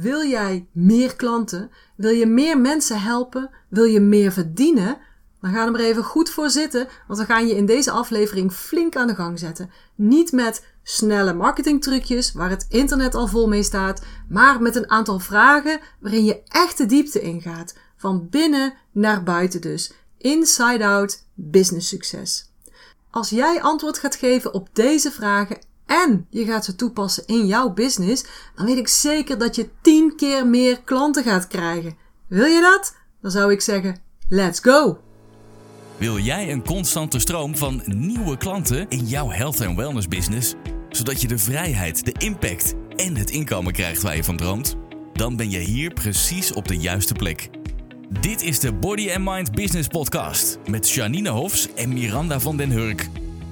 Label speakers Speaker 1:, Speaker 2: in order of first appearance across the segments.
Speaker 1: Wil jij meer klanten? Wil je meer mensen helpen? Wil je meer verdienen? Dan ga er maar even goed voor zitten, want we gaan je in deze aflevering flink aan de gang zetten. Niet met snelle marketingtrucjes waar het internet al vol mee staat, maar met een aantal vragen waarin je echt de diepte ingaat. Van binnen naar buiten dus. Inside out business succes. Als jij antwoord gaat geven op deze vragen en je gaat ze toepassen in jouw business, dan weet ik zeker dat je 10 keer meer klanten gaat krijgen. Wil je dat? Dan zou ik zeggen: let's go!
Speaker 2: Wil jij een constante stroom van nieuwe klanten in jouw health en wellness business, zodat je de vrijheid, de impact en het inkomen krijgt waar je van droomt? Dan ben je hier precies op de juiste plek. Dit is de Body and Mind Business Podcast met Janine Hofs en Miranda van den Hurk.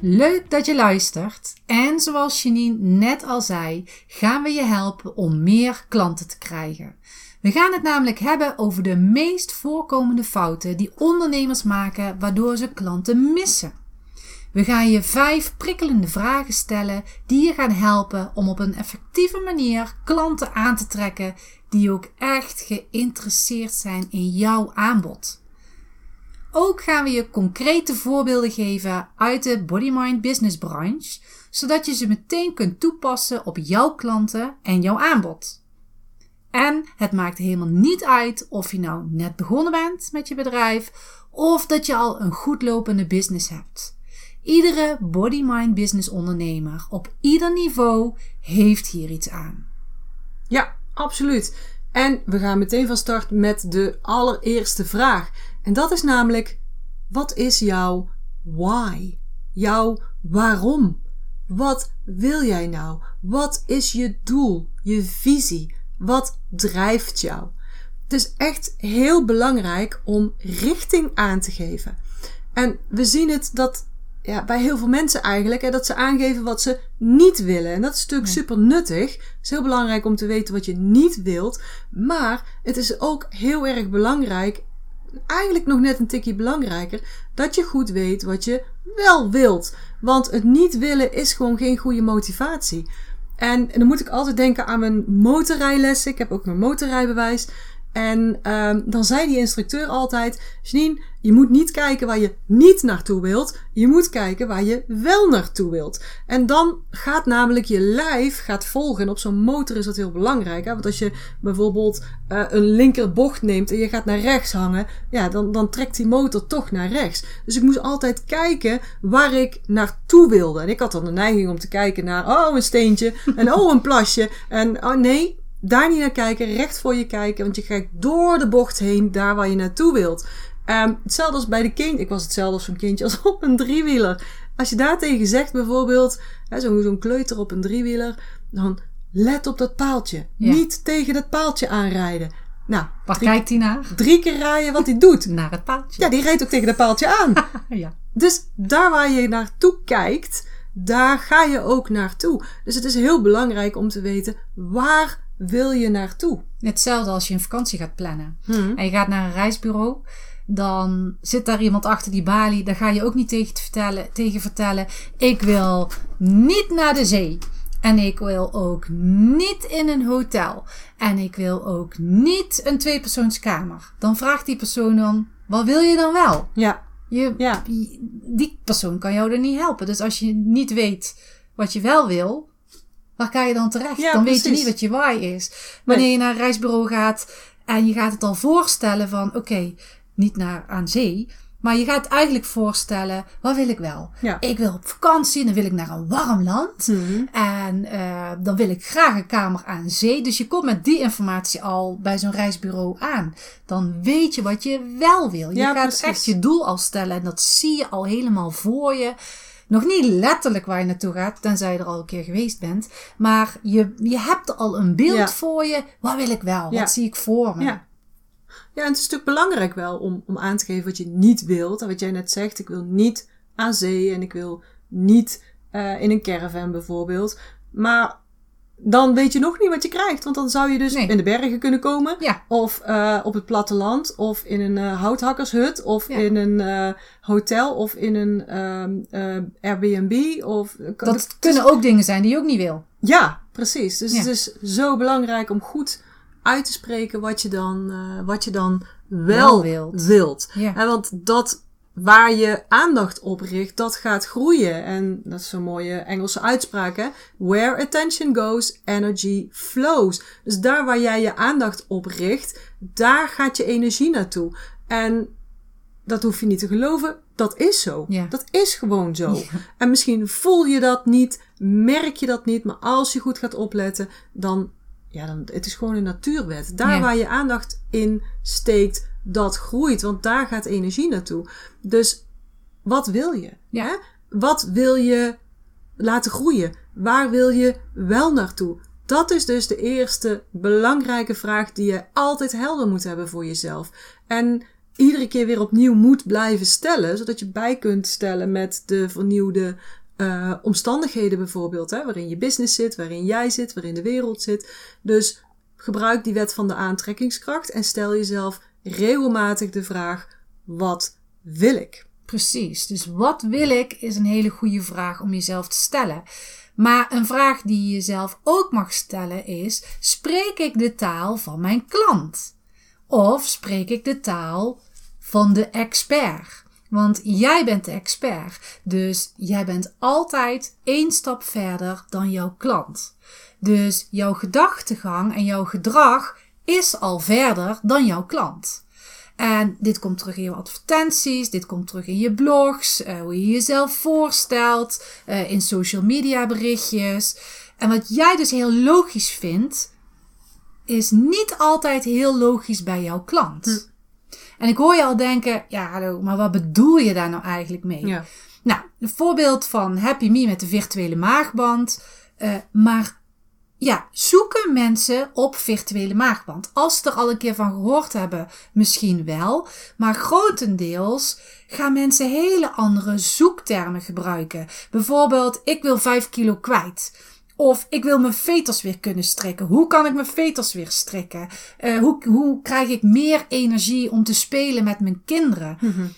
Speaker 3: Leuk dat je luistert. En zoals Janine net al zei, gaan we je helpen om meer klanten te krijgen. We gaan het namelijk hebben over de meest voorkomende fouten die ondernemers maken waardoor ze klanten missen. We gaan je vijf prikkelende vragen stellen die je gaan helpen om op een effectieve manier klanten aan te trekken die ook echt geïnteresseerd zijn in jouw aanbod. Ook gaan we je concrete voorbeelden geven uit de Body Mind Business branche, zodat je ze meteen kunt toepassen op jouw klanten en jouw aanbod. En het maakt helemaal niet uit of je nou net begonnen bent met je bedrijf of dat je al een goed lopende business hebt. Iedere body mind business ondernemer op ieder niveau heeft hier iets aan.
Speaker 1: Ja, absoluut. En we gaan meteen van start met de allereerste vraag. En dat is namelijk: wat is jouw why? Jouw waarom? Wat wil jij nou? Wat is je doel? Je visie? Wat drijft jou? Het is echt heel belangrijk om richting aan te geven. En we zien het dat ja, bij heel veel mensen eigenlijk, hè, dat ze aangeven wat ze niet willen. En dat is natuurlijk super nuttig. Het is heel belangrijk om te weten wat je niet wilt. Maar het is ook heel erg belangrijk, eigenlijk nog net een tikje belangrijker, dat je goed weet wat je wel wilt. Want het niet willen is gewoon geen goede motivatie. En, dan moet ik altijd denken aan mijn motorrijlessen. Ik heb ook mijn motorrijbewijs. En um, dan zei die instructeur altijd: Janine, je moet niet kijken waar je niet naartoe wilt. Je moet kijken waar je wel naartoe wilt. En dan gaat namelijk je lijf gaat volgen. En op zo'n motor is dat heel belangrijk. Hè? Want als je bijvoorbeeld uh, een linkerbocht neemt en je gaat naar rechts hangen, ja, dan, dan trekt die motor toch naar rechts. Dus ik moest altijd kijken waar ik naartoe wilde. En ik had dan de neiging om te kijken naar, oh, een steentje. En oh, een plasje. En oh nee, daar niet naar kijken, recht voor je kijken, want je gaat door de bocht heen, daar waar je naartoe wilt. Um, hetzelfde als bij de kind. Ik was hetzelfde als zo'n kindje als op een driewieler. Als je daar tegen zegt bijvoorbeeld, zo'n zo kleuter op een driewieler, dan let op dat paaltje. Niet tegen dat paaltje aanrijden. Nou,
Speaker 3: waar kijkt hij naar?
Speaker 1: Drie keer rijden wat hij doet.
Speaker 3: naar het paaltje.
Speaker 1: Ja, die rijdt ook tegen dat paaltje aan.
Speaker 3: ja.
Speaker 1: Dus daar waar je naartoe kijkt, daar ga je ook naartoe. Dus het is heel belangrijk om te weten waar wil je naartoe?
Speaker 3: Hetzelfde als je een vakantie gaat plannen. Hmm. En je gaat naar een reisbureau. Dan zit daar iemand achter die balie. Daar ga je ook niet tegen, vertellen, tegen vertellen. Ik wil niet naar de zee. En ik wil ook niet in een hotel. En ik wil ook niet een tweepersoonskamer. Dan vraagt die persoon dan: wat wil je dan wel?
Speaker 1: Ja.
Speaker 3: Je,
Speaker 1: ja.
Speaker 3: Die persoon kan jou er niet helpen. Dus als je niet weet wat je wel wil, Waar ga je dan terecht? dan weet je niet wat je why is. Wanneer je naar een reisbureau gaat en je gaat het al voorstellen van oké, niet naar aan zee. Maar je gaat eigenlijk voorstellen, wat wil ik wel? Ik wil op vakantie, dan wil ik naar een warm land. Mhm. En uh, dan wil ik graag een kamer aan zee. Dus je komt met die informatie al bij zo'n reisbureau aan. Dan weet je wat je wel wil. Je gaat echt je doel al stellen en dat zie je al helemaal voor je. Nog niet letterlijk waar je naartoe gaat, tenzij je er al een keer geweest bent. Maar je, je hebt al een beeld voor je. Wat wil ik wel? Wat zie ik voor me?
Speaker 1: Ja. Ja, en het is natuurlijk belangrijk wel om, om aan te geven wat je niet wilt. En wat jij net zegt, ik wil niet aan zee en ik wil niet uh, in een caravan bijvoorbeeld. Maar dan weet je nog niet wat je krijgt. Want dan zou je dus
Speaker 3: Nee.
Speaker 1: in de bergen kunnen komen.
Speaker 3: Ja.
Speaker 1: Of uh, op het platteland. Of in een uh, houthakkershut. Of
Speaker 3: Ja.
Speaker 1: in een uh, hotel. Of in een um, uh, Airbnb. Of,
Speaker 3: Dat kunnen ook dingen zijn die je ook niet wil.
Speaker 1: Ja, precies. Dus
Speaker 3: Ja.
Speaker 1: het is zo belangrijk om goed uit te spreken wat je dan, wat je dan wel,
Speaker 3: Wel wilt.
Speaker 1: wilt.
Speaker 3: Ja.
Speaker 1: Want dat waar je aandacht op richt, dat gaat groeien. En dat is zo'n mooie Engelse uitspraak, hè? Where attention goes, energy flows. Dus daar waar jij je aandacht op richt, daar gaat je energie naartoe. En dat hoef je niet te geloven, dat is zo.
Speaker 3: Ja.
Speaker 1: Dat is gewoon zo. En misschien voel je dat niet, merk je dat niet, maar als je goed gaat opletten, dan, ja, dan, het is gewoon een natuurwet. Daar
Speaker 3: Ja.
Speaker 1: waar je aandacht in steekt, dat groeit, want daar gaat energie naartoe. Dus wat wil je?
Speaker 3: Ja.
Speaker 1: Hè? Wat wil je laten groeien? Waar wil je wel naartoe? Dat is dus de eerste belangrijke vraag die je altijd helder moet hebben voor jezelf. En iedere keer weer opnieuw moet blijven stellen, zodat je bij kunt stellen met de vernieuwde uh, omstandigheden bijvoorbeeld, hè, waarin je business zit, waarin jij zit, waarin de wereld zit. Dus gebruik die wet van de aantrekkingskracht en stel jezelf regelmatig de vraag: wat wil ik?
Speaker 3: Precies. Dus wat wil ik is een hele goede vraag om jezelf te stellen. Maar een vraag die je jezelf ook mag stellen is: spreek ik de taal van mijn klant? Of spreek ik de taal van de expert? Want jij bent de expert. Dus jij bent altijd één stap verder dan jouw klant. Dus jouw gedachtegang en jouw gedrag is al verder dan jouw klant. En dit komt terug in je advertenties, dit komt terug in je blogs, uh, hoe je jezelf voorstelt, uh, in social media berichtjes. En wat jij dus heel logisch vindt, is niet altijd heel logisch bij jouw klant. Hm. En ik hoor je al denken, ja hallo, maar wat bedoel je daar nou eigenlijk mee?
Speaker 1: Ja.
Speaker 3: Nou, een voorbeeld van Happy Me met de virtuele maagband. Uh, maar ja, zoeken mensen op virtuele maagband. Als ze er al een keer van gehoord hebben, misschien wel. Maar grotendeels gaan mensen hele andere zoektermen gebruiken. Bijvoorbeeld, ik wil 5 kilo kwijt. Of ik wil mijn veters weer kunnen strikken. Hoe kan ik mijn veters weer strikken? Uh, hoe, hoe krijg ik meer energie om te spelen met mijn kinderen?
Speaker 1: Mm-hmm.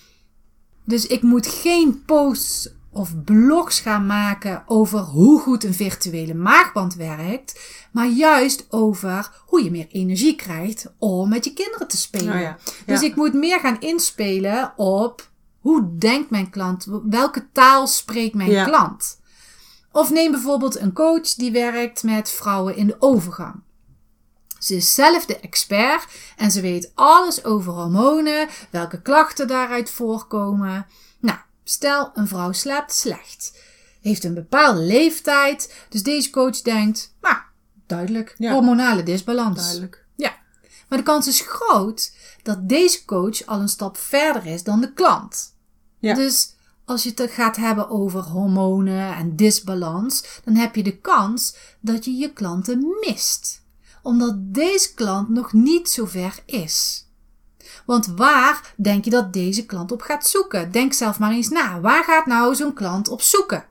Speaker 3: Dus ik moet geen posts of blogs gaan maken over hoe goed een virtuele maagband werkt, maar juist over hoe je meer energie krijgt om met je kinderen te spelen.
Speaker 1: Oh ja.
Speaker 3: Dus ik moet meer gaan inspelen op hoe denkt mijn klant, welke taal spreekt mijn
Speaker 1: Ja.
Speaker 3: klant. Of neem bijvoorbeeld een coach die werkt met vrouwen in de overgang. Ze is zelf de expert en ze weet alles over hormonen, welke klachten daaruit voorkomen. Stel een vrouw slaapt slecht, heeft een bepaalde leeftijd, dus deze coach denkt, nou, duidelijk,
Speaker 1: Ja.
Speaker 3: hormonale disbalans.
Speaker 1: Duidelijk.
Speaker 3: Ja, maar de kans is groot dat deze coach al een stap verder is dan de klant.
Speaker 1: Ja.
Speaker 3: Dus als je het gaat hebben over hormonen en disbalans, dan heb je de kans dat je je klanten mist. Omdat deze klant nog niet zo ver is. Want waar denk je dat deze klant op gaat zoeken? Denk zelf maar eens na. Waar gaat nou zo'n klant op zoeken?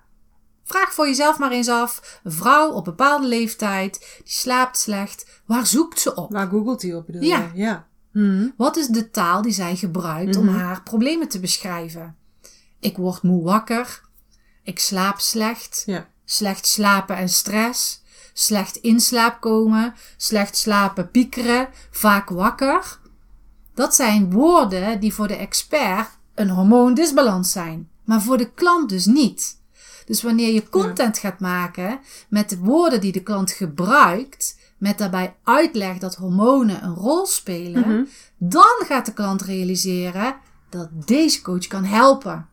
Speaker 3: Vraag voor jezelf maar eens af. Een vrouw op bepaalde leeftijd, die slaapt slecht. Waar zoekt ze op?
Speaker 1: Waar googelt hij op bedoel
Speaker 3: Ja.
Speaker 1: je? Ja. Mhm.
Speaker 3: Wat is de taal die zij gebruikt om haar problemen te beschrijven? Ik word moe wakker. Ik slaap slecht.
Speaker 1: Ja.
Speaker 3: Slecht slapen en stress. Slecht in slaap komen. Slecht slapen piekeren. Vaak wakker. Dat zijn woorden die voor de expert een hormoondisbalans zijn. Maar voor de klant dus niet. Dus wanneer je content gaat maken met de woorden die de klant gebruikt, met daarbij uitleg dat hormonen een rol spelen, dan gaat de klant realiseren dat deze coach kan helpen.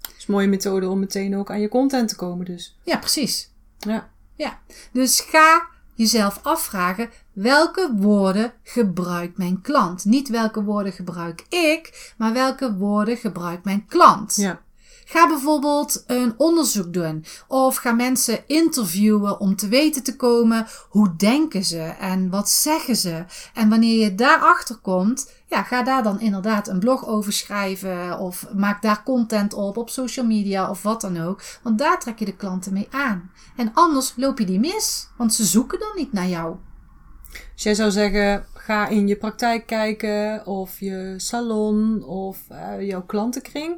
Speaker 1: Dat is een mooie methode om meteen ook aan je content te komen dus.
Speaker 3: Ja, precies.
Speaker 1: Ja.
Speaker 3: Ja. Dus ga jezelf afvragen welke woorden gebruikt mijn klant. Niet welke woorden gebruik ik, maar welke woorden gebruikt mijn klant.
Speaker 1: Ja.
Speaker 3: Ga bijvoorbeeld een onderzoek doen of ga mensen interviewen om te weten te komen hoe denken ze en wat zeggen ze. En wanneer je daarachter komt, ja, ga daar dan inderdaad een blog over schrijven of maak daar content op op social media of wat dan ook. Want daar trek je de klanten mee aan. En anders loop je die mis, want ze zoeken dan niet naar jou.
Speaker 1: Dus jij zou zeggen, ga in je praktijk kijken of je salon of uh, jouw klantenkring.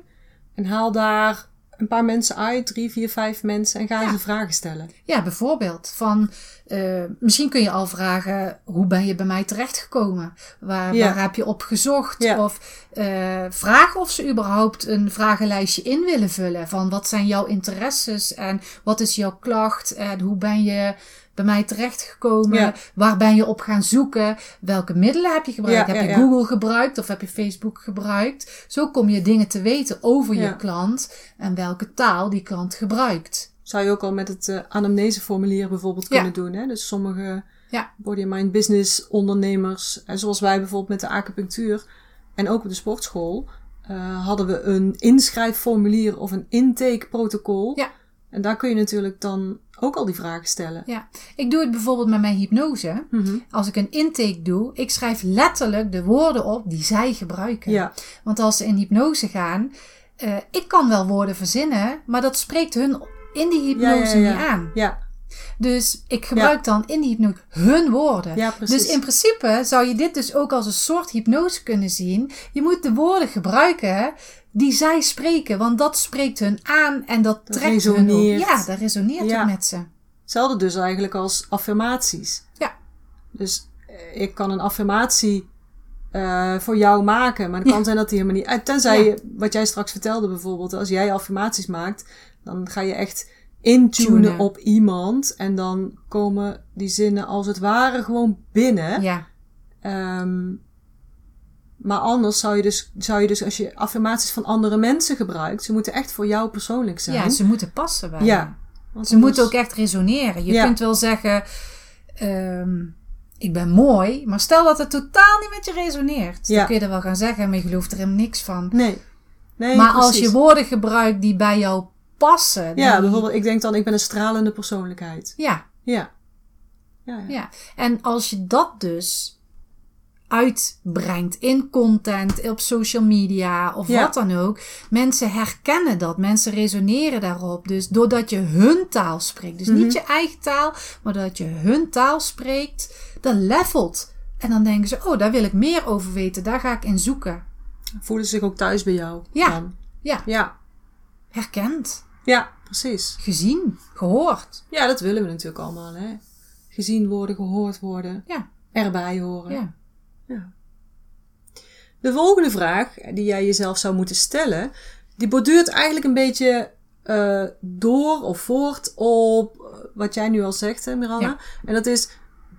Speaker 1: En haal daar een paar mensen uit, drie, vier, vijf mensen, en ga ja. ze vragen stellen.
Speaker 3: Ja, bijvoorbeeld van, uh, misschien kun je al vragen, hoe ben je bij mij terechtgekomen? Waar, ja. waar heb je op gezocht? Ja. Of uh, vraag of ze überhaupt een vragenlijstje in willen vullen. Van wat zijn jouw interesses en wat is jouw klacht en hoe ben je bij mij terechtgekomen? Ja. Waar ben je op gaan zoeken? Welke middelen heb je gebruikt?
Speaker 1: Ja,
Speaker 3: heb je Google gebruikt of heb je Facebook gebruikt? Zo kom je dingen te weten over je klant en welke taal die klant gebruikt.
Speaker 1: Zou je ook al met het uh, anamneseformulier bijvoorbeeld kunnen doen. Hè? Dus sommige body and mind business ondernemers, en zoals wij bijvoorbeeld met de acupunctuur en ook op de sportschool, uh, hadden we een inschrijfformulier of een intakeprotocol.
Speaker 3: Ja.
Speaker 1: En daar kun je natuurlijk dan ook al die vragen stellen.
Speaker 3: Ja, ik doe het bijvoorbeeld met mijn hypnose.
Speaker 1: Mm -hmm.
Speaker 3: Als ik een intake doe, ik schrijf letterlijk de woorden op die zij gebruiken.
Speaker 1: Ja.
Speaker 3: Want als ze in hypnose gaan, uh, ik kan wel woorden verzinnen, maar dat spreekt hun in die hypnose
Speaker 1: ja, ja, ja.
Speaker 3: niet aan.
Speaker 1: Ja.
Speaker 3: Dus ik gebruik dan in die hypnose hun woorden.
Speaker 1: Ja, precies.
Speaker 3: Dus in principe zou je dit dus ook als een soort hypnose kunnen zien. Je moet de woorden gebruiken die zij spreken, want dat spreekt hun aan en dat,
Speaker 1: Dat
Speaker 3: trekt hun
Speaker 1: resoneert.
Speaker 3: op. Ja, dat resoneert
Speaker 1: Ja.
Speaker 3: ook met ze.
Speaker 1: Hetzelfde dus eigenlijk als affirmaties.
Speaker 3: Ja.
Speaker 1: Dus eh, ik kan een affirmatie eh, voor jou maken, maar het kan
Speaker 3: Ja.
Speaker 1: zijn dat die helemaal niet... eh, Tenzij,
Speaker 3: Ja.
Speaker 1: je, wat jij straks vertelde bijvoorbeeld, als jij affirmaties maakt, dan ga je echt intunen
Speaker 3: Tunen.
Speaker 1: op iemand en dan komen die zinnen als het ware gewoon binnen.
Speaker 3: Ja,
Speaker 1: Ehm, maar anders zou je, dus, zou je dus, als je affirmaties van andere mensen gebruikt, ze moeten echt voor jou persoonlijk zijn.
Speaker 3: ja ze moeten passen bij
Speaker 1: Ja. Want
Speaker 3: Ze
Speaker 1: anders-
Speaker 3: moeten ook echt resoneren. Je
Speaker 1: Ja.
Speaker 3: kunt wel zeggen, ehm, ik ben mooi, maar stel dat het totaal niet met je resoneert.
Speaker 1: Ja.
Speaker 3: Dan kun je er wel gaan zeggen, maar je gelooft er helemaal niks van.
Speaker 1: Nee. nee
Speaker 3: maar als je woorden gebruikt die bij jou passen.
Speaker 1: Ja, bijvoorbeeld, ik denk dan, ik ben een stralende persoonlijkheid.
Speaker 3: Ja,
Speaker 1: Ja. Ja, ja.
Speaker 3: ja. En als je dat dus uitbrengt in content, op social media of
Speaker 1: Ja.
Speaker 3: wat dan ook. Mensen herkennen dat, mensen resoneren daarop. Dus doordat je hun taal spreekt, dus
Speaker 1: Mhm.
Speaker 3: niet je eigen taal, maar dat je hun taal spreekt, dat levelt. En dan denken ze, oh, daar wil ik meer over weten, daar ga ik in zoeken.
Speaker 1: Voelen ze zich ook thuis bij jou?
Speaker 3: Ja.
Speaker 1: Dan?
Speaker 3: Ja,
Speaker 1: Ja.
Speaker 3: Herkend,
Speaker 1: Ja, precies.
Speaker 3: gezien, gehoord.
Speaker 1: Ja, dat willen we natuurlijk allemaal, hè. Gezien worden, gehoord worden,
Speaker 3: Ja,
Speaker 1: erbij horen.
Speaker 3: ja.
Speaker 1: De volgende vraag die jij jezelf zou moeten stellen, die borduurt eigenlijk een beetje eh, door of voort op eh, wat jij nu al zegt, hè, Miranda.
Speaker 3: Ja.
Speaker 1: En dat is,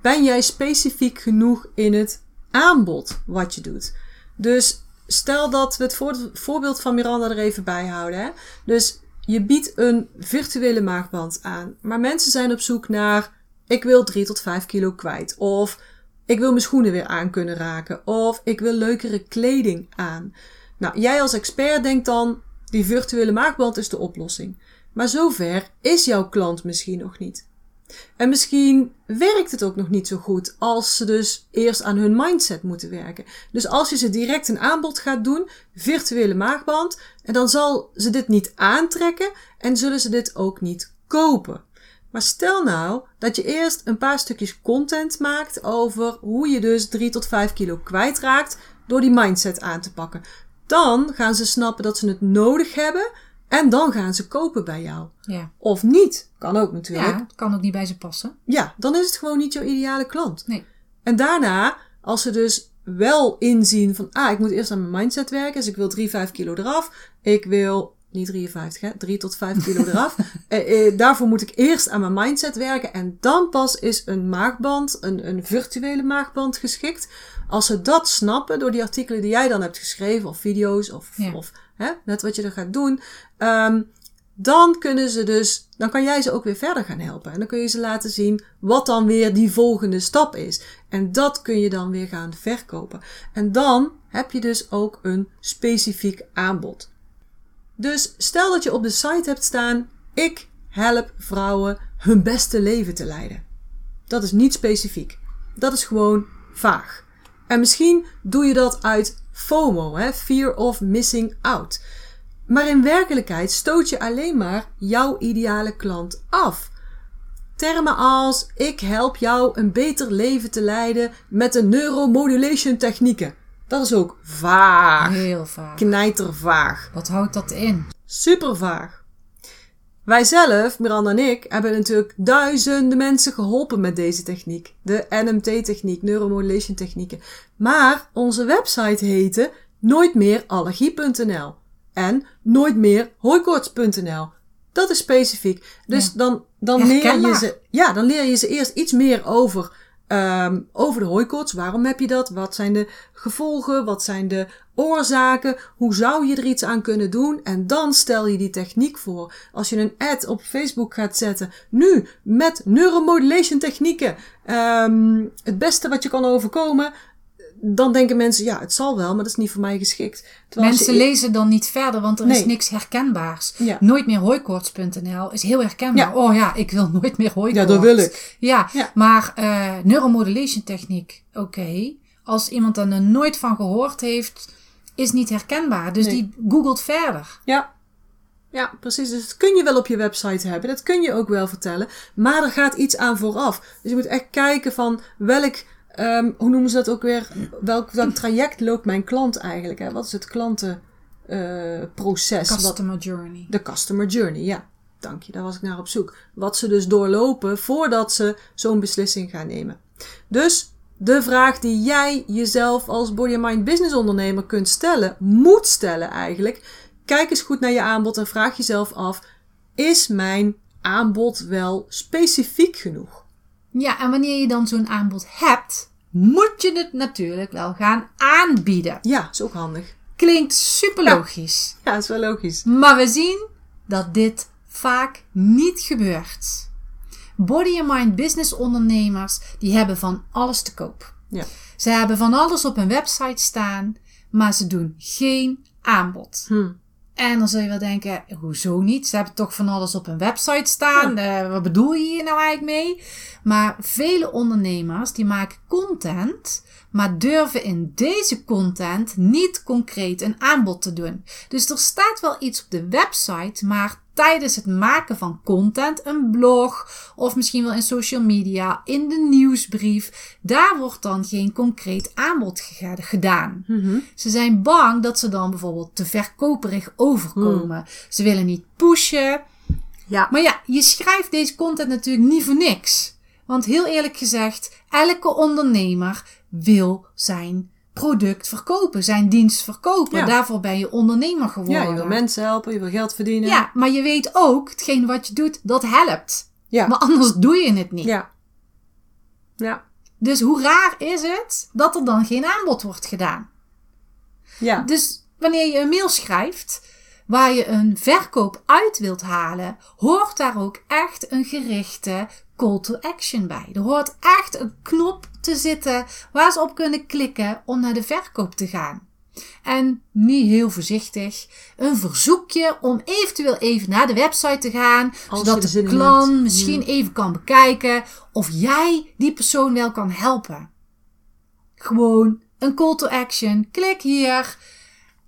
Speaker 1: ben jij specifiek genoeg in het aanbod wat je doet? Dus stel dat we het voor- voorbeeld van Miranda er even bij houden. Hè? Dus je biedt een virtuele maagband aan, maar mensen zijn op zoek naar, ik wil 3 tot 5 kilo kwijt. Of ik wil mijn schoenen weer aan kunnen raken. Of ik wil leukere kleding aan. Nou, jij als expert denkt dan, die virtuele maagband is de oplossing. Maar zover is jouw klant misschien nog niet. En misschien werkt het ook nog niet zo goed als ze dus eerst aan hun mindset moeten werken. Dus als je ze direct een aanbod gaat doen, virtuele maagband, en dan zal ze dit niet aantrekken en zullen ze dit ook niet kopen. Maar stel nou dat je eerst een paar stukjes content maakt over hoe je dus 3 tot 5 kilo kwijtraakt door die mindset aan te pakken. Dan gaan ze snappen dat ze het nodig hebben en dan gaan ze kopen bij jou.
Speaker 3: Ja,
Speaker 1: Of niet, kan ook natuurlijk.
Speaker 3: ja kan ook niet bij ze passen.
Speaker 1: Ja, dan is het gewoon niet jouw ideale klant.
Speaker 3: Nee.
Speaker 1: En daarna, als ze dus wel inzien van, ah, ik moet eerst aan mijn mindset werken, dus ik wil 3, 5 kilo eraf. Ik wil, niet 53, hè, 3 tot 5 kilo eraf. Eh, eh, daarvoor moet ik eerst aan mijn mindset werken en dan pas is een maagband, een, een virtuele maagband geschikt. Als ze dat snappen door die artikelen die jij dan hebt geschreven, of video's, of,
Speaker 3: Ja.
Speaker 1: of hè, net wat je er gaat doen, ehm, dan kunnen ze dus, dan kan jij ze ook weer verder gaan helpen. En dan kun je ze laten zien wat dan weer die volgende stap is. En dat kun je dan weer gaan verkopen. En dan heb je dus ook een specifiek aanbod. Dus stel dat je op de site hebt staan: ik help vrouwen hun beste leven te leiden. Dat is niet specifiek. Dat is gewoon vaag. En misschien doe je dat uit FOMO, hè? fear of missing out. Maar in werkelijkheid stoot je alleen maar jouw ideale klant af. Termen als ik help jou een beter leven te leiden met de neuromodulation technieken. Dat is ook vaag.
Speaker 3: Heel vaak.
Speaker 1: Knijtervaag.
Speaker 3: Wat houdt dat in?
Speaker 1: Super vaag. Wij zelf, Miranda en ik, hebben natuurlijk duizenden mensen geholpen met deze techniek. De NMT-techniek, neuromodulation technieken. Maar onze website heette nooitmeerallergie.nl en nooitmeerhooikoorts.nl. Dat is specifiek. Dus
Speaker 3: Ja.
Speaker 1: dan, dan, leer je ze, ja, dan leer je ze eerst iets meer over, ehm, over de hooikoorts. Waarom heb je dat? Wat zijn de gevolgen? Wat zijn de oorzaken? Hoe zou je er iets aan kunnen doen? En dan stel je die techniek voor. Als je een ad op Facebook gaat zetten, nu met neuromodulation technieken, ehm, het beste wat je kan overkomen. Dan denken mensen, ja, het zal wel, maar dat is niet voor mij geschikt. Terwijl
Speaker 3: Mensen
Speaker 1: je-
Speaker 3: lezen dan niet verder, want er is niks herkenbaars.
Speaker 1: Ja.
Speaker 3: Nooit meer hooikoorts.nl is heel herkenbaar.
Speaker 1: Ja.
Speaker 3: Oh ja, ik wil nooit meer hooikoorts.
Speaker 1: Ja, dat wil ik.
Speaker 3: Ja,
Speaker 1: Ja.
Speaker 3: maar eh neuromodulation techniek, oké. Als iemand er nooit van gehoord heeft, is niet herkenbaar. Dus
Speaker 1: Nee.
Speaker 3: die googelt verder.
Speaker 1: Ja. Ja, precies. Dus dat kun je wel op je website hebben. Dat kun je ook wel vertellen. Maar er gaat iets aan vooraf. Dus je moet echt kijken van welk, ehm, hoe noemen ze dat ook weer? Welk, welk traject loopt mijn klant eigenlijk? Hè? Wat is het klantenproces? Wat-
Speaker 3: Customer journey.
Speaker 1: de customer journey, ja. Dank je, daar was ik naar op zoek. Wat ze dus doorlopen voordat ze zo'n beslissing gaan nemen. Dus de vraag die jij jezelf als body and mind business ondernemer kunt stellen, moet stellen eigenlijk. Kijk eens goed naar je aanbod en vraag jezelf af: is mijn aanbod wel specifiek genoeg?
Speaker 3: Ja, en wanneer je dan zo'n aanbod hebt, moet je het natuurlijk wel gaan aanbieden.
Speaker 1: Ja, is ook handig.
Speaker 3: Klinkt super logisch.
Speaker 1: Ja, is wel logisch.
Speaker 3: Maar we zien dat dit vaak niet gebeurt. Body and mind business ondernemers die hebben van alles te koop.
Speaker 1: Ja.
Speaker 3: Ze hebben van alles op hun website staan, maar ze doen geen aanbod.
Speaker 1: Hm.
Speaker 3: En dan zul je wel denken, hoezo niet? Ze hebben toch van alles op hun website staan. Eh, wat bedoel je hier nou eigenlijk mee? Maar vele ondernemers die maken content, maar durven in deze content niet concreet een aanbod te doen. Dus er staat wel iets op de website, maar tijdens het maken van content, een blog of misschien wel in social media, in de nieuwsbrief, daar wordt dan geen concreet aanbod ge- gedaan. Ze zijn bang dat ze dan bijvoorbeeld te verkoperig overkomen. Ze willen niet pushen.
Speaker 1: Ja.
Speaker 3: Maar ja, je schrijft deze content natuurlijk niet voor niks. Want heel eerlijk gezegd, elke ondernemer wil zijn product verkopen, zijn dienst verkopen.
Speaker 1: Ja.
Speaker 3: Daarvoor ben je ondernemer geworden.
Speaker 1: ja, je wil mensen helpen, je wil geld verdienen.
Speaker 3: Ja, maar je weet ook, hetgeen wat je doet, dat helpt.
Speaker 1: Ja.
Speaker 3: Maar anders doe je het niet.
Speaker 1: Ja. Ja.
Speaker 3: Dus hoe raar is het dat er dan geen aanbod wordt gedaan?
Speaker 1: Ja.
Speaker 3: Dus wanneer je een mail schrijft waar je een verkoop uit wilt halen, hoort daar ook echt een gerichte call to action bij. Er hoort echt een knop te zitten waar ze op kunnen klikken om naar de verkoop te gaan. En niet heel voorzichtig, een verzoekje om eventueel even naar de website te gaan,
Speaker 1: Als
Speaker 3: zodat de klant misschien even kan bekijken of jij die persoon wel kan helpen. Gewoon een call to action. Klik hier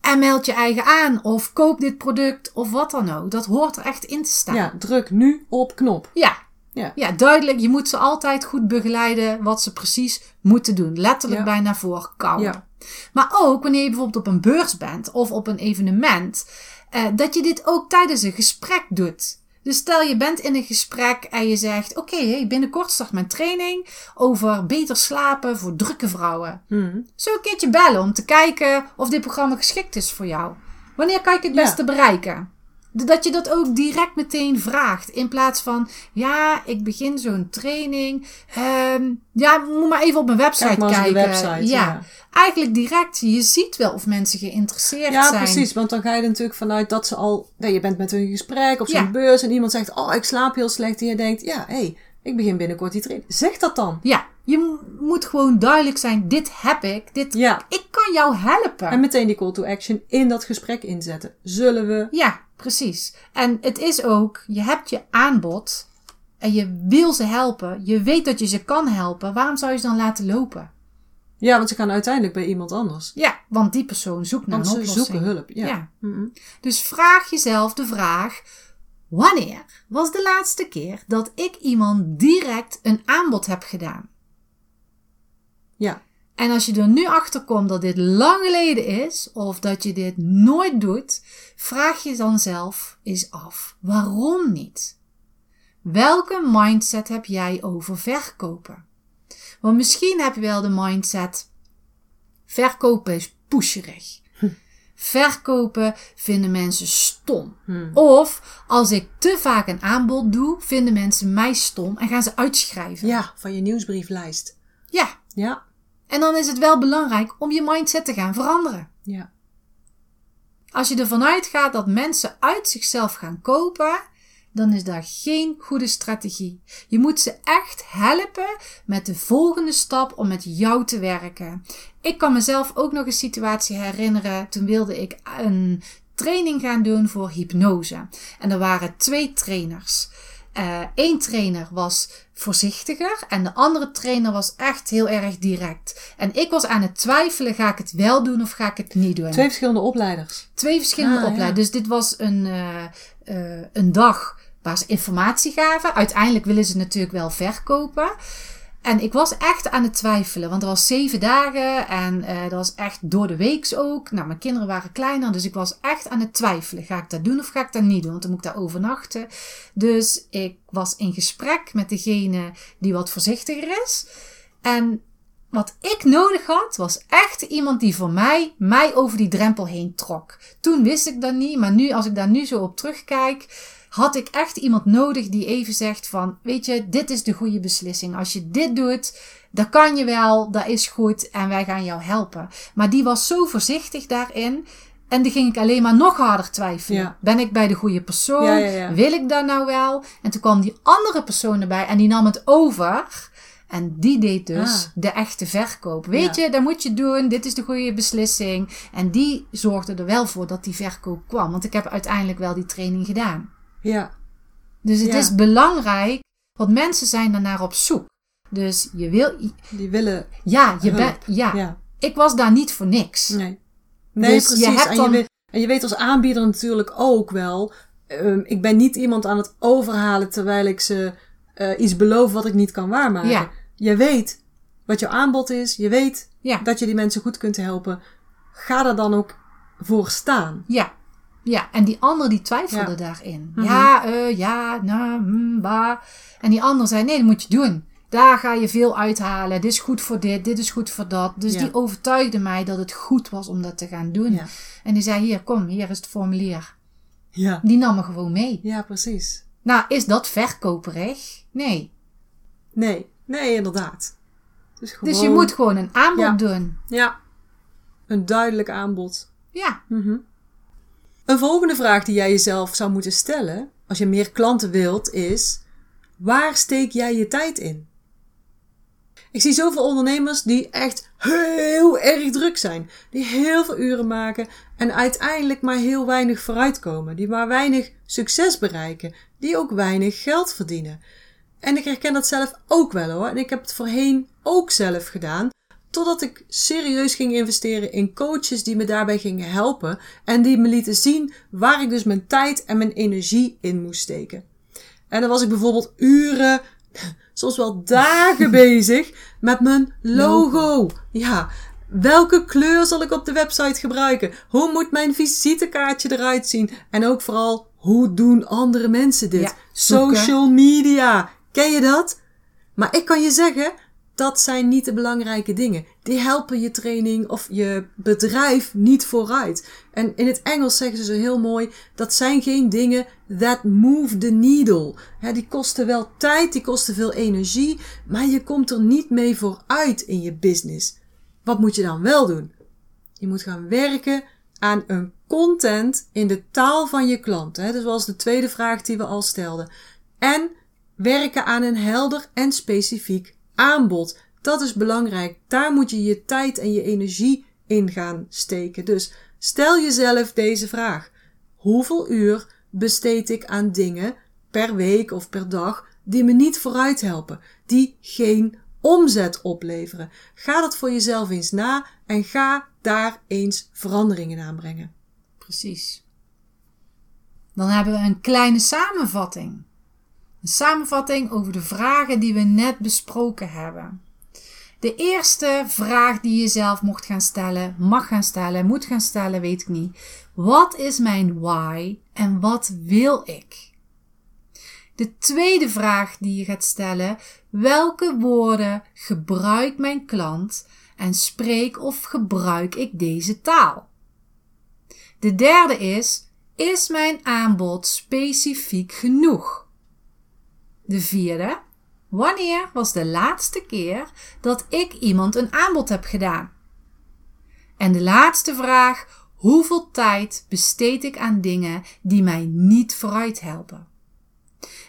Speaker 3: en meld je eigen aan. Of koop dit product of wat dan ook. Dat hoort er echt in te staan.
Speaker 1: ja, druk nu op knop.
Speaker 3: Ja.
Speaker 1: Ja.
Speaker 3: Ja, duidelijk. Je moet ze altijd goed begeleiden wat ze precies moeten doen. Letterlijk
Speaker 1: Ja.
Speaker 3: bij naar voren kouwen.
Speaker 1: Ja.
Speaker 3: Maar ook wanneer je bijvoorbeeld op een beurs bent of op een evenement, eh, dat je dit ook tijdens een gesprek doet. Dus stel je bent in een gesprek en je zegt: Oké, hey, binnenkort start mijn training over beter slapen voor drukke vrouwen. Zullen we een keertje bellen om te kijken of dit programma geschikt is voor jou? Wanneer kan ik het
Speaker 1: Ja.
Speaker 3: beste bereiken? Dat je dat ook direct meteen vraagt. In plaats van, ja, ik begin zo'n training. Ehm, ja, moet maar even op mijn website
Speaker 1: Kijk
Speaker 3: kijken.
Speaker 1: website, ja.
Speaker 3: Eigenlijk direct. Je ziet wel of mensen geïnteresseerd
Speaker 1: Ja,
Speaker 3: zijn.
Speaker 1: precies. Want dan ga je er natuurlijk vanuit dat ze al... Nee, je bent met hun in gesprek op zo'n
Speaker 3: Ja.
Speaker 1: beurs en iemand zegt... Oh, ik slaap heel slecht. En je denkt, ja, hé, hey, ik begin binnenkort die training. Zeg dat dan.
Speaker 3: Ja, Je mo- moet gewoon duidelijk zijn, dit heb ik, dit,
Speaker 1: Ja.
Speaker 3: ik kan jou helpen.
Speaker 1: En meteen die call to action in dat gesprek inzetten. Zullen we?
Speaker 3: Ja, precies. En het is ook, je hebt je aanbod en je wil ze helpen. Je weet dat je ze kan helpen. Waarom zou je ze dan laten lopen?
Speaker 1: Ja, want ze gaan uiteindelijk bij iemand anders.
Speaker 3: Ja, want die persoon zoekt naar
Speaker 1: Want
Speaker 3: een
Speaker 1: ze zoeken hulp. Ja.
Speaker 3: Ja. Dus vraag jezelf de vraag: wanneer was de laatste keer dat ik iemand direct een aanbod heb gedaan?
Speaker 1: ja.
Speaker 3: En als je er nu achter komt dat dit lang geleden is, of dat je dit nooit doet, vraag je dan zelf eens af: waarom niet? Welke mindset heb jij over verkopen? Want misschien heb je wel de mindset: verkopen is pusherig. Verkopen vinden mensen stom. Of als ik te vaak een aanbod doe, vinden mensen mij stom en gaan ze uitschrijven.
Speaker 1: Ja, van je nieuwsbrieflijst.
Speaker 3: ja.
Speaker 1: Ja.
Speaker 3: En dan is het wel belangrijk om je mindset te gaan veranderen.
Speaker 1: Ja.
Speaker 3: Als je ervan uitgaat dat mensen uit zichzelf gaan kopen, dan is dat geen goede strategie. Je moet ze echt helpen met de volgende stap om met jou te werken. Ik kan mezelf ook nog een situatie herinneren. Toen wilde ik een training gaan doen voor hypnose. En er waren twee trainers. Eén trainer was voorzichtiger en de andere trainer was echt heel erg direct. En ik was aan het twijfelen, ga ik het wel doen of ga ik het niet doen?
Speaker 1: Twee verschillende opleiders.
Speaker 3: Twee verschillende
Speaker 1: Ah, ja.
Speaker 3: opleidingen. Dus dit was een, eh, eh, een dag waar ze informatie gaven. Uiteindelijk willen ze natuurlijk wel verkopen. En ik was echt aan het twijfelen, want er was zeven dagen en eh dat was echt door de weeks ook. Nou, mijn kinderen waren kleiner, dus ik was echt aan het twijfelen. Ga ik dat doen of ga ik dat niet doen? Want dan moet ik daar overnachten. Dus ik was in gesprek met degene die wat voorzichtiger is. En wat ik nodig had, was echt iemand die voor mij, mij over die drempel heen trok. Toen wist ik dat niet, maar nu, als ik daar nu zo op terugkijk, had ik echt iemand nodig die even zegt van, weet je, dit is de goede beslissing. Als je dit doet, dat kan je wel, dat is goed en wij gaan jou helpen. Maar die was zo voorzichtig daarin. En dan ging ik alleen maar nog harder twijfelen.
Speaker 1: Ja.
Speaker 3: Ben ik bij de goede persoon?
Speaker 1: Ja, ja, ja.
Speaker 3: Wil ik dat nou wel? En toen kwam die andere persoon erbij en die nam het over. En die deed dus
Speaker 1: Ah.
Speaker 3: de echte verkoop. Weet
Speaker 1: Ja.
Speaker 3: je, dat moet je doen. Dit is de goede beslissing. En die zorgde er wel voor dat die verkoop kwam. Want ik heb uiteindelijk wel die training gedaan.
Speaker 1: Ja.
Speaker 3: Dus het
Speaker 1: Ja.
Speaker 3: is belangrijk, want mensen zijn daarnaar op zoek. Dus je wil,
Speaker 1: Die willen
Speaker 3: ja, je bent, ja.
Speaker 1: Ja.
Speaker 3: Ik was daar niet voor niks.
Speaker 1: Nee. Nee,
Speaker 3: Dus je
Speaker 1: precies.
Speaker 3: hebt
Speaker 1: en,
Speaker 3: dan-
Speaker 1: je weet, en je weet als aanbieder natuurlijk ook wel. ehm, ik ben niet iemand aan het overhalen terwijl ik ze eh, iets beloof wat ik niet kan waarmaken.
Speaker 3: Ja.
Speaker 1: Je weet wat jouw aanbod is. Je weet
Speaker 3: Ja.
Speaker 1: dat je die mensen goed kunt helpen. Ga er dan ook voor staan.
Speaker 3: Ja. Ja, en die ander die twijfelde
Speaker 1: Ja.
Speaker 3: daarin.
Speaker 1: Mhm.
Speaker 3: Ja, eh, ja, nou, hm, bah. En die ander zei, nee, dat moet je doen. Daar ga je veel uithalen. Dit is goed voor dit, dit is goed voor dat. Dus
Speaker 1: Ja.
Speaker 3: die overtuigde mij dat het goed was om dat te gaan doen.
Speaker 1: Ja.
Speaker 3: En die zei, hier, kom, hier is het formulier.
Speaker 1: Ja.
Speaker 3: Die nam me gewoon mee.
Speaker 1: Ja, precies.
Speaker 3: Nou, is dat verkoperig? Nee.
Speaker 1: Nee. Nee, inderdaad. Dus, gewoon,
Speaker 3: Dus je moet gewoon een aanbod doen.
Speaker 1: Ja. Een duidelijk aanbod.
Speaker 3: Ja.
Speaker 1: Mhm. Een volgende vraag die jij jezelf zou moeten stellen, als je meer klanten wilt, is: waar steek jij je tijd in? Ik zie zoveel ondernemers die echt heel erg druk zijn, die heel veel uren maken en uiteindelijk maar heel weinig vooruitkomen, die maar weinig succes bereiken, die ook weinig geld verdienen. En ik herken dat zelf ook wel hoor, en ik heb het voorheen ook zelf gedaan. Totdat ik serieus ging investeren in coaches die me daarbij gingen helpen en die me lieten zien waar ik dus mijn tijd en mijn energie in moest steken. En dan was ik bijvoorbeeld uren, soms wel dagen bezig met mijn logo. Ja, welke kleur zal ik op de website gebruiken? Hoe moet mijn visitekaartje eruit zien? En ook vooral, hoe doen andere mensen dit?
Speaker 3: Ja.
Speaker 1: Social media, ken je dat? Maar ik kan je zeggen, dat zijn niet de belangrijke dingen. Die helpen je training of je bedrijf niet vooruit. En in het Engels zeggen ze zo heel mooi: dat zijn geen dingen that move the needle. Die kosten wel tijd, die kosten veel energie, maar je komt er niet mee vooruit in je business. Wat moet je dan wel doen? Je moet gaan werken aan een content in de taal van je klant. Hè? Dat was de tweede vraag die we al stelden. En werken aan een helder en specifiek aanbod. Dat is belangrijk. Daar moet je je tijd en je energie in gaan steken. Dus stel jezelf deze vraag: hoeveel uur besteed ik aan dingen per week of per dag die me niet vooruit helpen, die geen omzet opleveren? Ga dat voor jezelf eens na en ga daar eens veranderingen aanbrengen.
Speaker 3: Precies. Dan hebben we een kleine samenvatting. Een samenvatting over de vragen die we net besproken hebben. De eerste vraag die je zelf mocht gaan stellen, mag gaan stellen, moet gaan stellen, weet ik niet. Wat is mijn why en wat wil ik? De tweede vraag die je gaat stellen, welke woorden gebruikt mijn klant en spreek of gebruik ik deze taal? De derde is, is mijn aanbod specifiek genoeg? De vierde, wanneer was de laatste keer dat ik iemand een aanbod heb gedaan? En de laatste vraag, hoeveel tijd besteed ik aan dingen die mij niet vooruit helpen?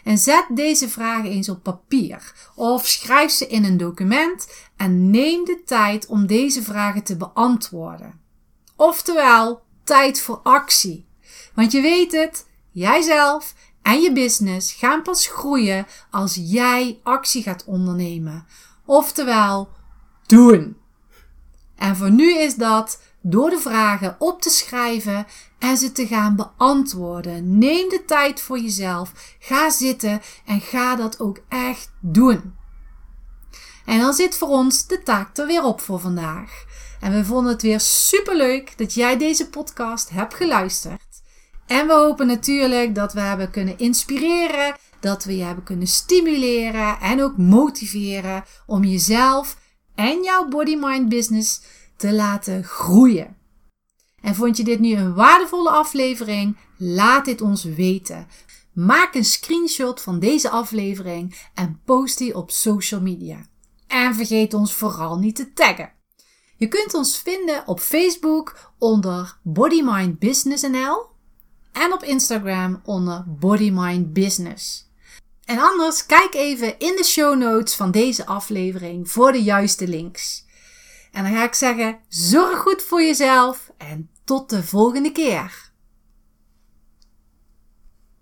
Speaker 3: En zet deze vragen eens op papier of schrijf ze in een document en neem de tijd om deze vragen te beantwoorden. Oftewel, tijd voor actie. Want je weet het, jijzelf en je business gaan pas groeien als jij actie gaat ondernemen. Oftewel, doen. En voor nu is dat door de vragen op te schrijven en ze te gaan beantwoorden. Neem de tijd voor jezelf. Ga zitten en ga dat ook echt doen. En dan zit voor ons de taak er weer op voor vandaag. En we vonden het weer super leuk dat jij deze podcast hebt geluisterd. En we hopen natuurlijk dat we hebben kunnen inspireren, dat we je hebben kunnen stimuleren en ook motiveren om jezelf en jouw body-mind business te laten groeien. En vond je dit nu een waardevolle aflevering? Laat dit ons weten. Maak een screenshot van deze aflevering en post die op social media. En vergeet ons vooral niet te taggen. Je kunt ons vinden op Facebook onder Body Mind Business NL en op Instagram onder Body Mind Business. En anders kijk even in de show notes van deze aflevering voor de juiste links. En dan ga ik zeggen: zorg goed voor jezelf en tot de volgende keer.